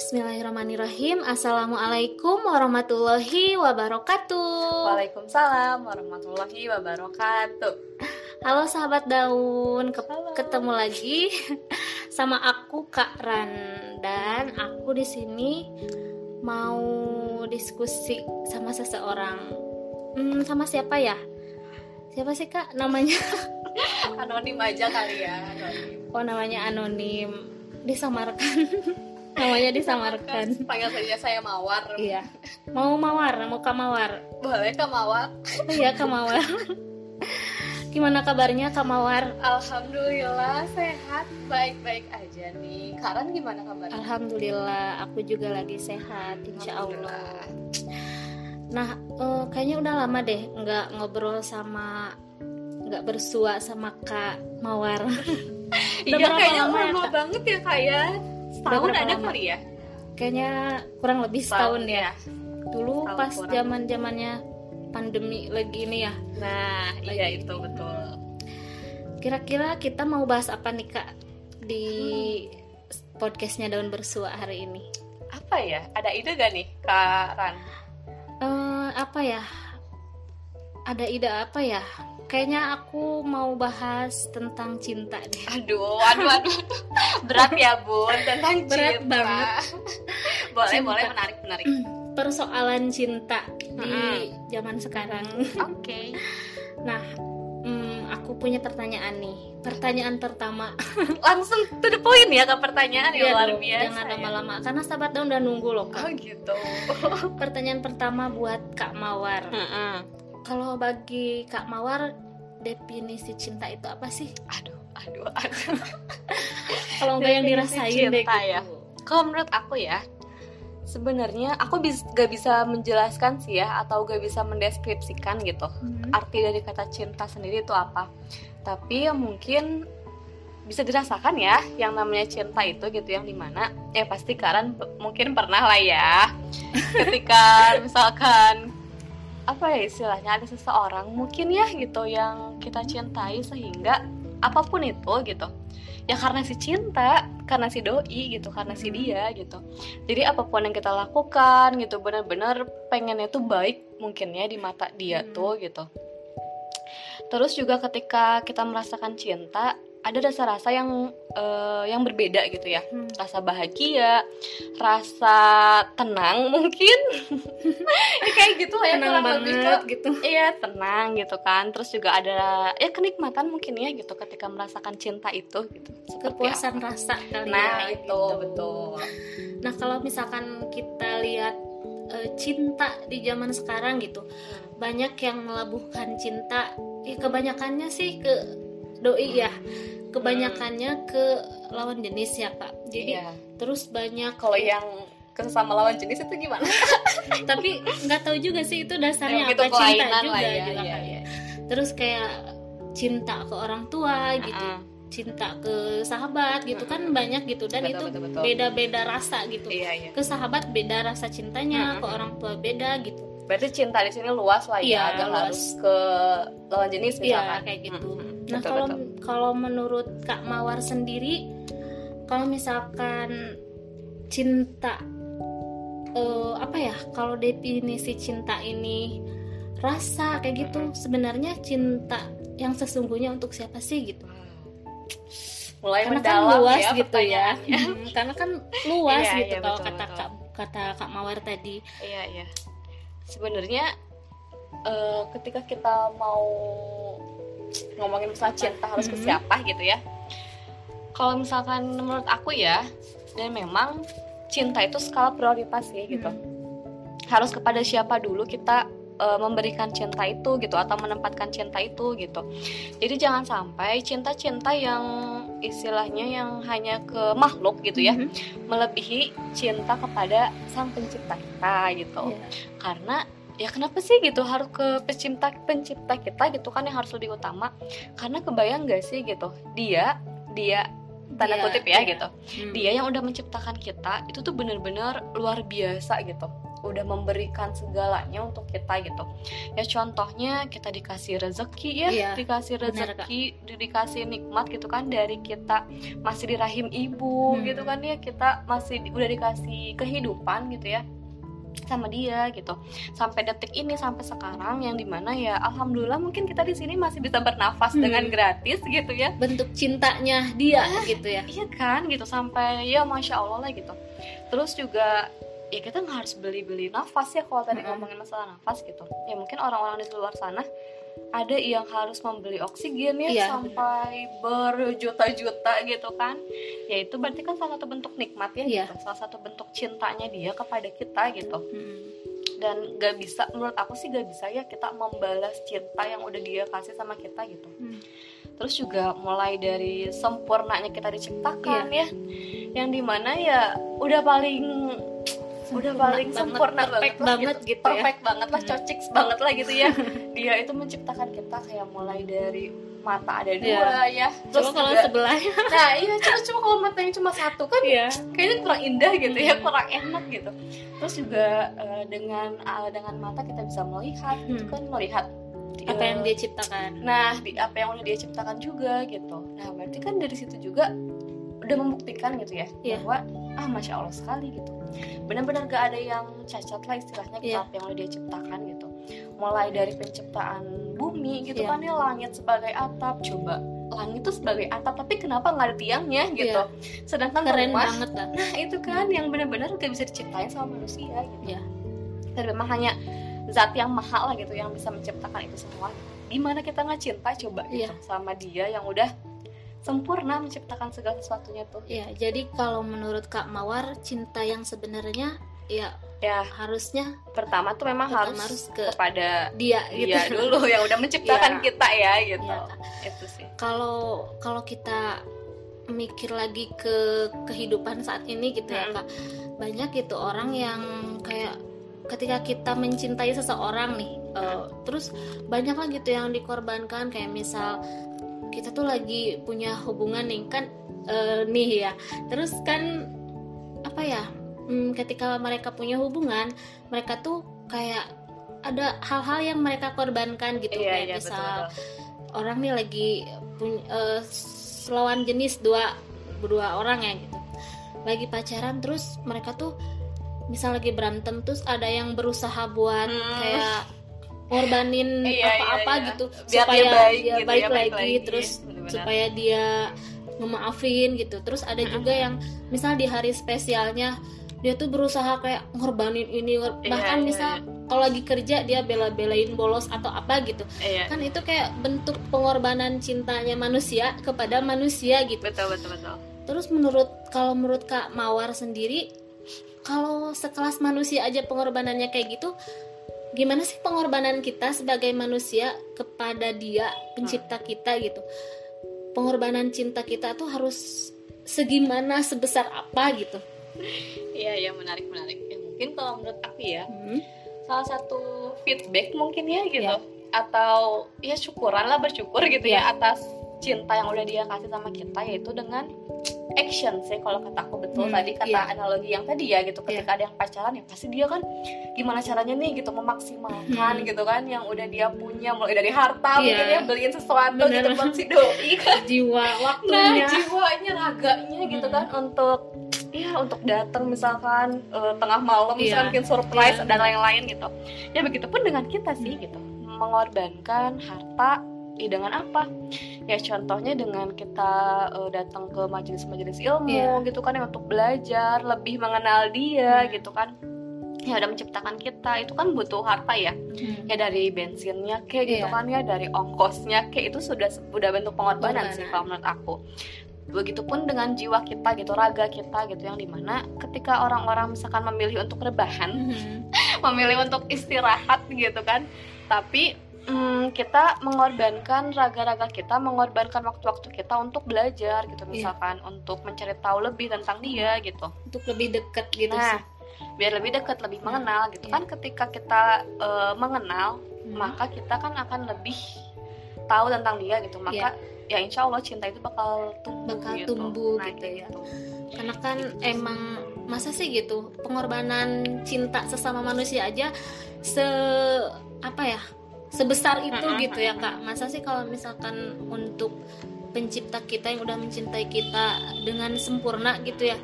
Bismillahirrahmanirrahim Assalamualaikum warahmatullahi wabarakatuh Waalaikumsalam warahmatullahi wabarakatuh Halo sahabat daun Ke- Halo. Ketemu lagi sama aku Kak Ran Dan aku di sini mau diskusi sama seseorang hmm, Sama siapa ya? Siapa sih kak namanya? Anonim aja kali ya anonim. Oh namanya anonim Disamarkan Namanya disamarkan Panggil saja saya Mawar Iya Mau mawar, mau kak mawar Boleh Kak Mawar? Iya Kak Mawar. Gimana kabarnya Kak Mawar? Alhamdulillah sehat Baik-baik aja nih Karan gimana kabarnya? Alhamdulillah, aku juga lagi sehat, insya Allah. Nah, eh, kayaknya udah lama deh nggak ngobrol sama nggak bersua sama Kak Mawar. Iya kayaknya lama ya, lama banget ya Kak ya Setahun berapa ada lama? kali ya? Kayaknya kurang lebih setahun ya. Dulu Setahun pas zaman zamannya pandemi lagi ini ya. Nah Lagi. iya itu betul Kira-kira kita mau bahas apa nih Kak di podcastnya Daun Bersua hari ini? Apa ya? Ada ide gak nih Kak Ran? Eh, apa ya? Ada ide apa ya? Kayaknya aku mau bahas tentang cinta deh. Aduh, aduh, aduh, berat ya bun tentang Berat cinta. banget. boleh, Cinta. boleh menarik, menarik. Persoalan cinta di Mm-mm. zaman sekarang. Oke. Nah, hmm, aku punya pertanyaan nih. Pertanyaan pertama. Langsung to the point ya ke pertanyaan yang luar biasa. Jangan ya. lama-lama karena sahabat daun udah nunggu loh. Kak. Oh gitu. Pertanyaan pertama buat Kak Mawar. Kalau bagi Kak Mawar definisi cinta itu apa sih? Aduh, aduh, aduh. Kalau nggak yang dirasain deh cinta gitu. ya. Kalau menurut aku ya, sebenarnya aku bis, gak bisa menjelaskan sih ya, atau gak bisa mendeskripsikan gitu. Hmm. arti dari kata cinta sendiri itu apa tapi ya mungkin bisa dirasakan ya yang namanya cinta itu gitu yang di mana ya pasti kalian mungkin pernah lah ya ketika misalkan apa ya istilahnya ada seseorang mungkin ya gitu yang kita cintai sehingga apa pun itu gitu ya karena si cinta karena si doi gitu karena si Hmm. dia gitu jadi apa pun yang kita lakukan gitu benar-benar pengennya tuh baik mungkin ya di mata dia Hmm. tuh gitu terus juga ketika kita merasakan cinta ada rasa-rasa yang eh, yang berbeda gitu ya Hmm. rasa bahagia rasa tenang mungkin ya kayak gitu lah ya Tenang kurang lebih banget ke- gitu. Iya tenang gitu kan Terus juga ada ya kenikmatan mungkin ya gitu Ketika merasakan cinta itu gitu Seperti kepuasan apa. rasa kali Nah ya itu gitu. betul Nah kalau misalkan kita lihat eh, cinta di zaman sekarang gitu, banyak yang melabuhkan cinta. Ya, kebanyakannya sih ke doi ya, kebanyakannya ke lawan jenis ya kak. Jadi Iya terus banyak Kalau yang sesama lawan jenis itu gimana? tapi nggak tahu juga sih itu dasarnya Yang itu apa cinta juga lah ya, juga iya, kan. iya. Terus kayak cinta ke orang tua gitu, Uh-uh. cinta ke sahabat gitu kan banyak gitu dan Betul, itu betul, betul. beda-beda rasa gitu. Iya iya ke sahabat beda rasa cintanya, Mm-mm. ke orang tua beda gitu. Berarti cinta di sini luas lah Iya, ya Gak luas. harus ke lawan jenis Iya misalkan kayak gitu. Mm-mm. Nah Betul, kalau betul. kalau menurut Kak Mawar sendiri, kalau misalkan cinta eh, apa ya? Kalau definisi cinta ini rasa kayak gitu, Mm-mm. sebenarnya cinta yang sesungguhnya untuk siapa sih gitu? Mulai Karena kan luas ya gitu ya. Hmm, Karena kan luas Iya, gitu iya, kalau betul, kata betul. Kak kata Kak Mawar tadi. Iya iya. Sebenarnya eh, ketika kita mau ngomongin masalah cinta harus ke Mhm. siapa gitu ya. Kalau misalkan menurut aku ya, dan memang cinta itu skala prioritas ya gitu. Hmm. Harus kepada siapa dulu kita eh, memberikan cinta itu gitu atau menempatkan cinta itu gitu. Jadi jangan sampai cinta-cinta yang istilahnya yang hanya ke makhluk gitu ya, Mhm. melebihi cinta kepada sang pencipta kita gitu Iya. karena ya kenapa sih gitu? Harus ke pencipta pencipta kita gitu kan yang harus lebih utama. Karena kebayang gak sih gitu? Dia dia tanda Dia, kutip ya iya. gitu. Hmm. dia yang udah menciptakan kita itu tuh bener-bener luar biasa gitu. Udah memberikan segalanya untuk kita gitu. Ya contohnya kita dikasih rezeki ya Iya, dikasih rezeki dikasih nikmat gitu kan dari kita. Masih di rahim ibu Hmm. gitu kan ya kita masih udah dikasih kehidupan gitu ya sama dia gitu. Sampai detik ini sampai sekarang yang di mana ya alhamdulillah mungkin kita di sini masih bisa bernafas Hmm. dengan gratis gitu ya. Bentuk cintanya dia gitu ya. iya kan gitu. Sampai ya masya allah lah gitu. Terus juga ya kita nggak harus beli-beli nafas ya kalau tadi Mm-mm. ngomongin masalah nafas gitu. Ya mungkin orang-orang di luar sana ada yang harus membeli oksigen ya Iya, sampai berjuta-juta gitu kan ya itu berarti kan salah satu bentuk nikmat ya Iya. gitu salah satu bentuk cintanya dia kepada kita gitu Mm. dan gak bisa menurut aku sih gak bisa ya kita membalas cinta yang udah dia kasih sama kita gitu Hmm. terus juga mulai dari sempurnanya kita diciptakan Iya. ya yang di mana ya udah paling udah paling sempurna perfect banget, banget gitu, ya. perfect banget lah Hmm. cocik banget lah gitu ya. Dia itu menciptakan kita kayak mulai dari mata ada Iya. dua ya. Terus Coba kalau juga- sebelahnya nah iya cuma cuma kalau matanya cuma satu kan ya kayaknya kurang indah gitu ya kurang enak gitu. Terus juga eh, dengan eh, dengan mata kita bisa melihat gitu Hmm. kan melihat apa yang dia ciptakan. Nah di apa yang udah dia ciptakan juga gitu. Nah berarti kan dari situ juga udah membuktikan gitu ya Iya. bahwa ah masya allah sekali gitu benar-benar gak ada yang cacat lah istilahnya Iya. apa yang udah dia ciptakan gitu mulai dari penciptaan bumi gitu Iya. kan ya langit sebagai atap coba langit itu sebagai atap tapi kenapa nggak ada tiangnya gitu sedangkan Iya. keren rumah banget lah Nah itu kan yang benar-benar gak bisa diciptain sama manusia gitu. Iya. Dan memang hanya zat yang mahal lah gitu yang bisa menciptakan itu semua. Gimana kita nggak cinta coba gitu Iya. sama dia yang udah sempurna menciptakan segala sesuatunya tuh. ya jadi kalau menurut Kak Mawar cinta yang sebenarnya ya Ya harusnya pertama tuh memang harus, harus ke kepada dia gitu dia dulu yang udah menciptakan Iya. kita ya gitu. Iya. Itu sih. kalau kalau kita mikir lagi ke kehidupan saat ini gitu ya Hmm. kak banyak gitu orang yang kayak ketika kita mencintai seseorang nih eh, terus banyak lah gitu yang dikorbankan kayak misal kita tuh lagi punya hubungan nih kan eh, nih ya terus kan apa ya hmm, ketika mereka punya hubungan mereka tuh kayak ada hal-hal yang mereka korbankan gitu Iya kayak iya misal betul-betul. orang nih lagi punya eh, lawan jenis dua dua orang ya gitu lagi pacaran terus mereka tuh misal lagi berantem terus ada yang berusaha buat Hmm. kayak ngorbanin Iya, iya, apa-apa iya. gitu Biar supaya dia baik dia gitu baik ya, baik lagi, lagi. terus Bener-bener. supaya dia ngemaafin gitu terus ada juga yang misal di hari spesialnya dia tuh berusaha kayak ngorbanin ini Iya, bahkan iya, misal kalau lagi kerja dia bela-belain bolos atau apa gitu Iya. kan itu kayak bentuk pengorbanan cintanya manusia kepada manusia gitu Betul betul betul. terus menurut kalau menurut kak mawar sendiri kalau sekelas manusia aja pengorbanannya kayak gitu gimana sih pengorbanan kita sebagai manusia kepada dia pencipta kita gitu pengorbanan cinta kita tuh harus segimana sebesar apa gitu Iya iya menarik menarik. Ya, mungkin kalau menurut aku ya Hmm, salah satu feedback mungkin ya gitu Iya. atau ya syukuran lah bersyukur gitu Iya. ya atas cinta yang udah dia kasih sama kita yaitu dengan action sih kalau kata aku betul Hmm, tadi kata iya. analogi yang tadi ya gitu ketika ada yang pacaran ya pasti dia kan gimana caranya nih gitu memaksimalkan Hmm. gitu kan yang udah dia punya mulai dari harta Iya. mungkin ya beliin sesuatu Bener. gitu buat si doi kan jiwa nah waktunya jiwanya raganya gitu Hmm. kan untuk ya untuk datang misalkan eh, tengah malam Iya. misalkan bikin surprise Iya. dan lain-lain gitu ya begitupun dengan kita sih gitu mengorbankan harta ya dengan apa ya contohnya dengan kita eh, datang ke majelis-majelis ilmu Iya. gitu kan ya untuk belajar lebih mengenal dia Hmm. gitu kan ya udah menciptakan kita itu kan butuh harta ya Hmm. ya dari bensinnya kayak gitu Iya. kan ya dari ongkosnya kayak itu sudah sudah bentuk pengorbanan Pengorbanan. sih kalau menurut aku begitupun dengan jiwa kita gitu raga kita gitu yang di mana ketika orang-orang misalkan memilih untuk rebahan Hmm. memilih untuk istirahat gitu kan tapi mm, kita mengorbankan raga-raga kita mengorbankan waktu-waktu kita untuk belajar gitu Iya. misalkan untuk mencari tahu lebih tentang dia gitu untuk lebih dekat gitu nah sih biar lebih dekat lebih mengenal gitu Iya. kan ketika kita eh, mengenal Hmm. maka kita kan akan lebih tahu tentang dia gitu maka ya insya Allah cinta itu bakal tumbuh Bakal gitu. tumbuh Nah, gitu ya. gitu. karena kan emang masa sih gitu pengorbanan cinta sesama manusia aja se apa ya sebesar itu gitu ya kak. Masa sih kalau misalkan untuk pencipta kita yang udah mencintai kita dengan sempurna gitu ya?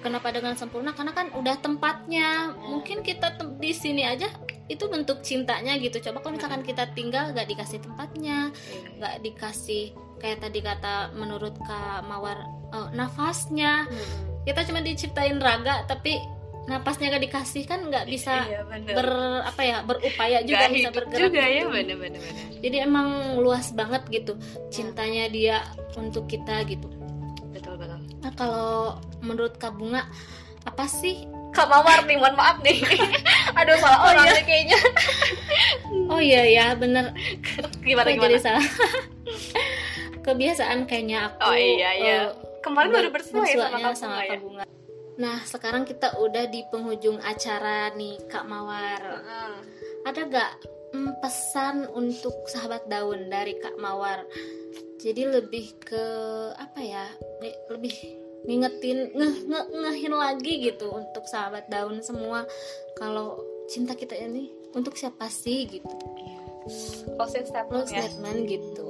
Kenapa dengan sempurna? Karena kan udah tempatnya. Mungkin kita tem- di sini aja itu bentuk cintanya gitu. Coba kalau misalkan kita tinggal gak dikasih tempatnya nggak dikasih kayak tadi kata menurut kak mawar eh, nafasnya. Kita cuma diciptain raga tapi napasnya gak dikasih kan nggak bisa Iya, bener. ber apa ya berupaya juga Nggak bisa bergerak juga ya gitu. bener-bener jadi emang luas banget gitu cintanya dia untuk kita gitu betul betul nah kalau menurut kak bunga apa sih Kak Mawar nih, mohon maaf nih Aduh salah Oh, orang iya. kayaknya oh iya ya bener Gimana gimana? jadi salah kebiasaan kayaknya aku Oh, iya, iya. eh, Kemarin baru bersua ya sama Kak sama Bunga ya? Kak Bunga. Nah, sekarang kita udah di penghujung acara nih, Kak Mawar. Heeh. Ada gak mm, pesan untuk sahabat daun dari Kak Mawar? Jadi lebih ke apa ya? le- Lebih ngingetin nge, nge, ngehin lagi gitu untuk sahabat daun semua kalau cinta kita ini untuk siapa sih gitu. Closing statement Close ya statement gitu.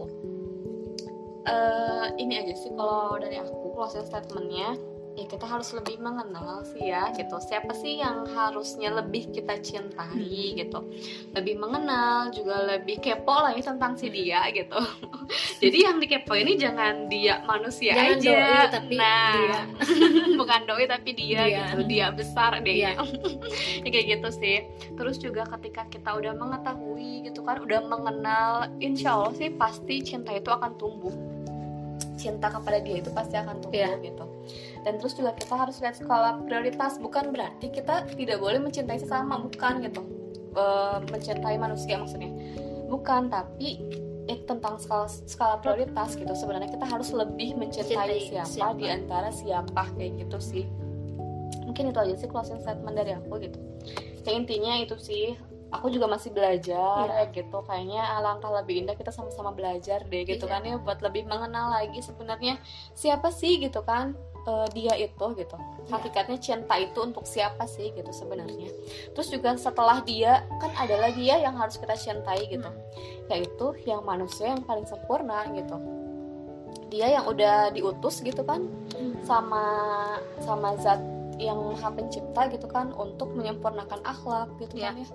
Eh, Ini aja sih kalau dari aku closing statementnya ya kita harus lebih mengenal sih ya gitu. Siapa sih yang harusnya lebih kita cintai gitu. Lebih mengenal juga lebih kepo lah ya tentang si dia gitu. Jadi yang dikepo ini jangan dia manusia Jangan aja. doi, tapi nah dia. bukan doi tapi dia, Dia. gitu. Dia besar deh. Iya. ya kayak gitu sih. Terus juga ketika kita udah mengetahui gitu kan udah mengenal insya Allah sih pasti cinta itu akan tumbuh. Cinta kepada dia itu pasti akan tumbuh Iya. gitu dan terus juga kita harus lihat skala prioritas. Bukan berarti kita tidak boleh mencintai sesama. Bukan gitu. Eh, mencintai manusia maksudnya. Bukan tapi eh, tentang skala skala prioritas gitu. Sebenarnya kita harus lebih mencintai Cintai siapa, siapa. di antara siapa kayak gitu sih. Mungkin itu aja sih closing statement dari aku gitu. Ya intinya itu sih. Aku juga masih belajar Iya. gitu. Kayaknya alangkah lebih indah kita sama-sama belajar deh gitu Iya. kan ya buat lebih mengenal lagi sebenarnya siapa sih gitu kan eh, dia itu gitu. Hakikatnya cinta itu untuk siapa sih gitu sebenarnya. Terus juga setelah dia kan ada lagi ya yang harus kita cintai gitu. Yaitu yang manusia yang paling sempurna gitu. Dia yang udah diutus gitu kan. Sama sama zat yang maha pencipta gitu kan. Untuk menyempurnakan akhlak gitu Ya. kan ya.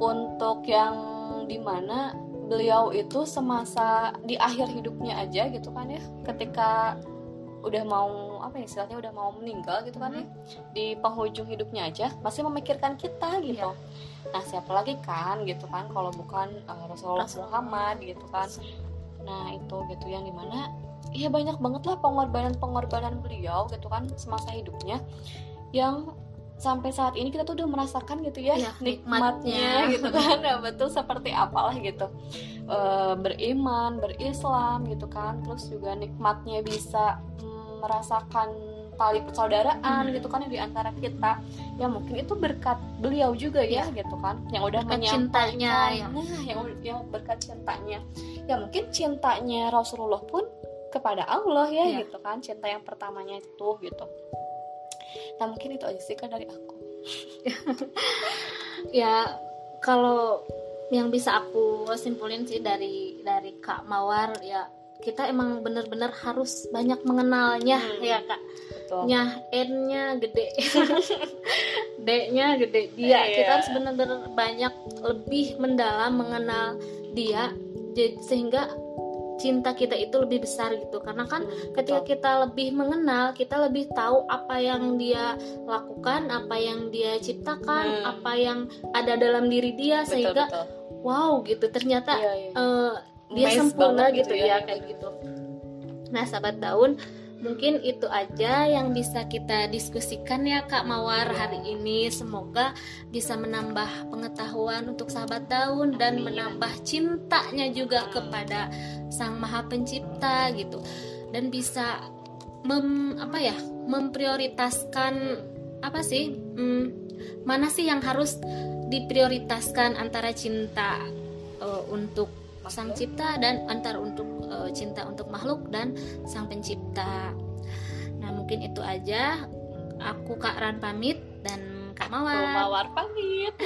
Untuk yang di mana beliau itu semasa di akhir hidupnya aja gitu kan ya. Ketika udah mau apa ya istilahnya udah mau meninggal gitu kan ya. Di penghujung hidupnya aja masih memikirkan kita gitu. Nah siapa lagi kan gitu kan kalau bukan uh, Rasulullah Rasulullah. Muhammad gitu kan. Nah itu gitu yang di mana ya banyak banget lah pengorbanan-pengorbanan beliau gitu kan semasa hidupnya yang sampai saat ini kita tuh udah merasakan gitu ya Iya, nikmatnya nikmatnya. gitu kan. Nah, betul seperti apalah gitu. Eh, beriman berislam gitu kan. Terus juga nikmatnya bisa mm, merasakan tali persaudaraan Hmm. gitu kan yang di antara kita. Ya mungkin itu berkat beliau juga ya gitu kan. Yang udah Berkat cintanya, ya. nah yang, yang berkat cintanya. Ya mungkin cintanya Rasulullah pun kepada Allah ya Iya. gitu kan. Cinta yang pertamanya itu gitu nah mungkin itu aja sih kan dari aku. Ya kalau yang bisa aku simpulin sih dari dari Kak Mawar ya kita emang bener-bener harus banyak mengenalnya Hmm. ya Kak. Betul. Nya N-nya gede. D-nya gede. Dia Iya. kita harus bener-bener banyak lebih mendalam mengenal dia jadi sehingga cinta kita itu lebih besar gitu karena kan Hmm, ketika betul. kita lebih mengenal kita lebih tahu apa yang dia lakukan apa yang dia ciptakan Hmm. apa yang ada dalam diri dia betul, sehingga betul. wow gitu ternyata Iya, iya. eh, dia Amazed sempurna gitu, gitu ya, ya. kayak gitu nah sahabat daun mungkin itu aja yang bisa kita diskusikan ya Kak Mawar Iya. hari ini semoga bisa menambah pengetahuan untuk sahabat daun dan menambah cintanya juga Hmm. kepada sang maha pencipta gitu dan bisa mem apa ya memprioritaskan apa sih hmm, mana sih yang harus diprioritaskan antara cinta eh, untuk sang cipta dan antar untuk eh, cinta untuk makhluk dan sang pencipta. Nah, mungkin itu aja aku Kak Ran pamit dan Kak Mawar. Mawar pamit.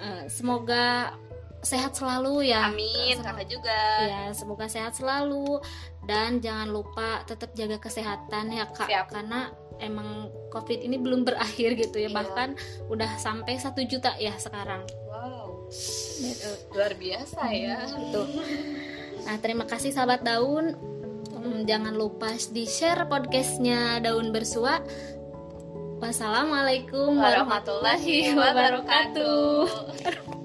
Eh, semoga sehat selalu ya. Amin, kakak juga. Ya, semoga sehat selalu dan jangan lupa tetap jaga kesehatan ya Kak Siap. karena emang Covid ini belum berakhir gitu ya. Iya. Bahkan udah sampai satu juta ya sekarang. Wow, Gitu. luar biasa ya. Gitu. Nah, terima kasih sahabat daun. Hmm, jangan lupa di share podcastnya Daun Bersua. Wassalamualaikum warahmatullahi wabarakatuh.